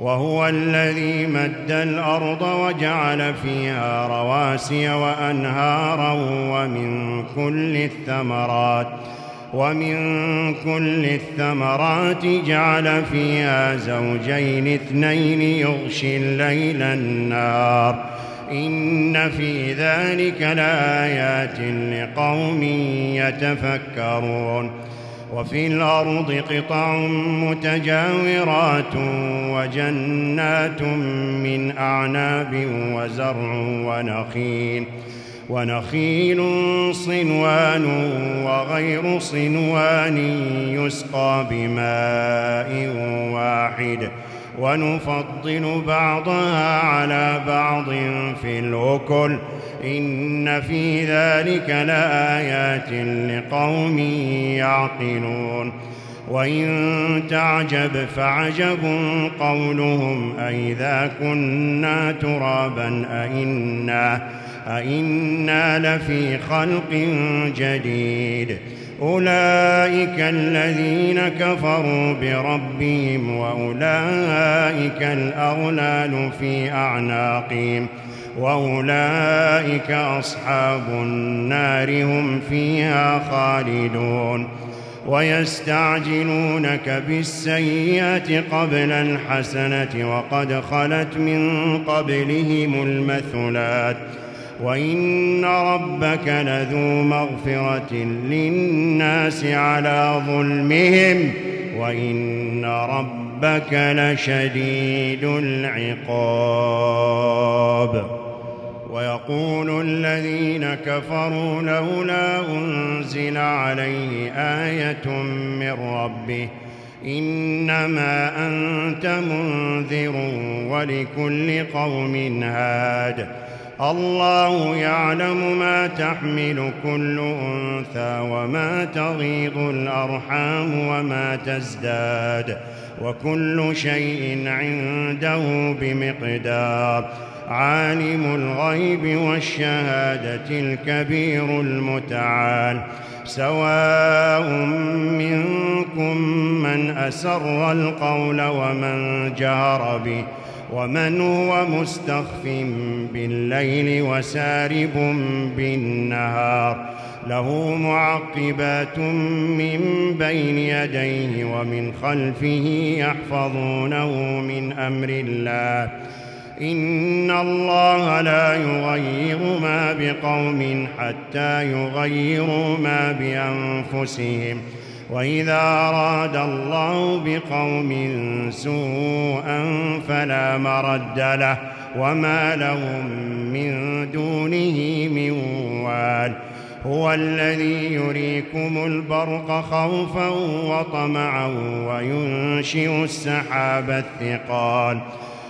وهو الذي مد الأرض وجعل فيها رواسي وأنهارا ومن كل الثمرات ومن كل الثمرات جعل فيها زوجين اثنين يغشي الليل النار. إن في ذلك لآيات لقوم يتفكرون. وفي الأرض قطع متجاورات وجنات من أعناب وزرع ونخيل ونخيل صنوان وغير صنوان يسقى بماء واحد. ونفضل بعضها على بعض في الأكل إن في ذلك لآيات لقوم يعقلون. وإن تعجب فعجب قولهم أئذا كنا ترابا أئنا أئنا لفي خلق جديد. أولئك الذين كفروا بربهم وأولئك الأغلال في أعناقهم. وأولئك أصحاب النار هم فيها خالدون ويستعجلونك بالسيئة قبل الحسنة وقد خلت من قبلهم المثلات وإن ربك لذو مغفرة للناس على ظلمهم وإن ربك لشديد العقاب ويقول الذين كفروا لولا أنزل عليه آية من ربه إنما أنت منذر ولكل قوم هاد الله يعلم ما تحمل كل أنثى وما تغيض الأرحام وما تزداد وكل شيء عنده بمقدار عالم الغيب والشهادة الكبير المتعال. سواء منكم من أسر القول ومن جهر به ومن هو مستخف بالليل وسارب بالنهار. له معقبات من بين يديه ومن خلفه يحفظونه من أمر الله. إن الله لا يغير ما بقوم حتى يغيروا ما بأنفسهم وإذا أراد الله بقوم سوءا فلا مرد له وما لهم من دونه من وال هو الذي يريكم البرق خوفا وطمعا وينشئ السحاب الثقال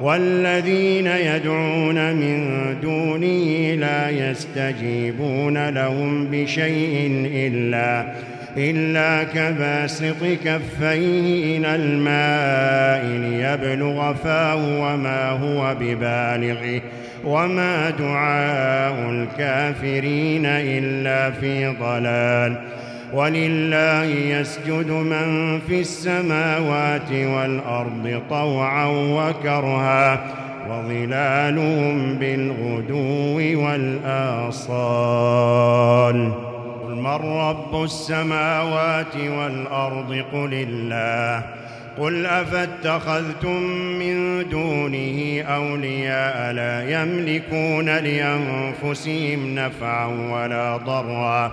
والذين يدعون من دونه لا يستجيبون لهم بشيء إلا إلا كباسط كفيه إلى الماء ليبلغ فاه وما هو ببالغه وما دعاء الكافرين إلا في ضلال. ولله يسجد من في السماوات والأرض طوعا وكرها وظلالهم بالغدو والآصال. قل من رب السماوات والأرض؟ قل الله. قل أفاتخذتم من دونه أولياء لا يملكون لأنفسهم نفعا ولا ضرا.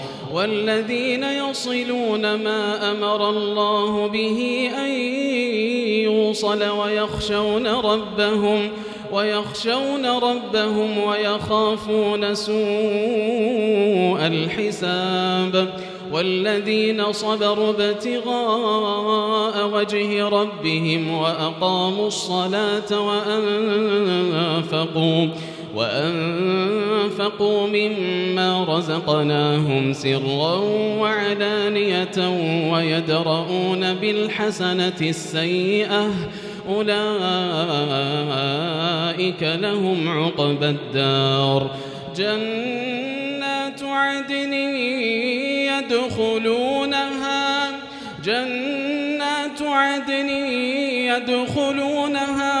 والذين يصلون ما أمر الله به أن يوصل ويخشون ربهم ويخشون ربهم ويخافون سوء الحساب والذين صبروا ابتغاء وجه ربهم وأقاموا الصلاة وأنفقوا وأنفقوا مما رزقناهم سرا وعلانية ويدرؤون بالحسنة السيئة. أولئك لهم عقبى الدار. جنات عدن يدخلونها جنات عدن يدخلونها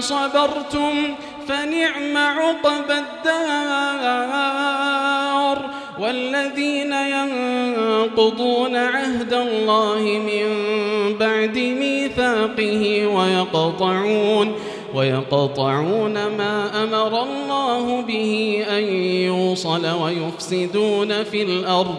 صبرتم فنعم عقب الدار والذين ينقضون عهد الله من بعد ميثاقه ويقطعون ويقطعون ما أمر الله به أن يوصل ويفسدون في الأرض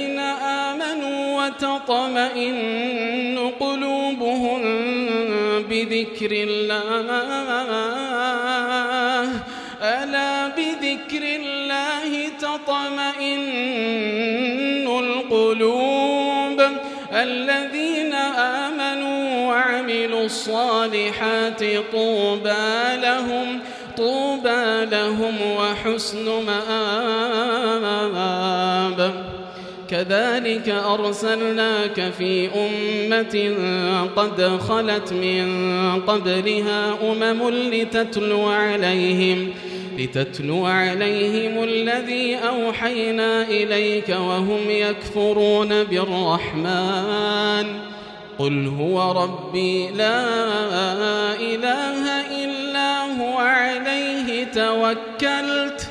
وتطمئن قلوبهم بذكر الله. ألا بذكر الله تطمئن القلوب؟ الذين آمنوا وعملوا الصالحات طوبى لهم طوبى لهم وحسن مآب. كذلك أرسلناك في أمة قد خلت من قبلها أمم لتتلو عليهم لتتلو عليهم الذي أوحينا إليك وهم يكفرون بالرحمن. قل هو ربي لا إله إلا هو عليه توكلت.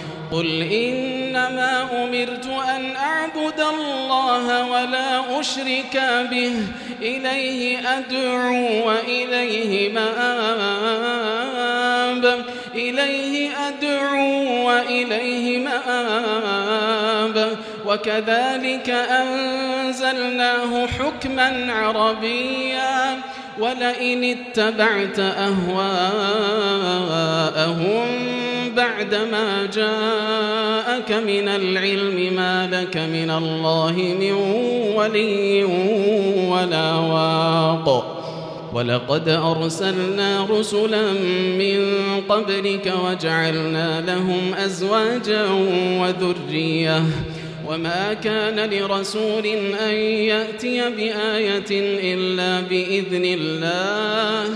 قل إنما أمرت أن أعبد الله ولا أشرك به إليه أدعو وإليه مآب إليه أدعو وإليه مآب. وكذلك أنزلناه حكما عربيا ولئن اتبعت أهواءهم بعدما جاءك من العلم ما لك من الله من ولي ولا واق. ولقد أرسلنا رسلا من قبلك وجعلنا لهم أزواجا وذرية. وما كان لرسول أن يأتي بآية إلا بإذن الله.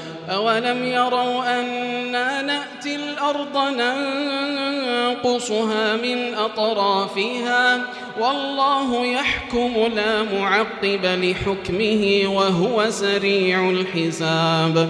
أولم يروا أنا نأتي الأرض ننقصها من أطرافها والله يحكم لا معقب لحكمه وهو سريع الحساب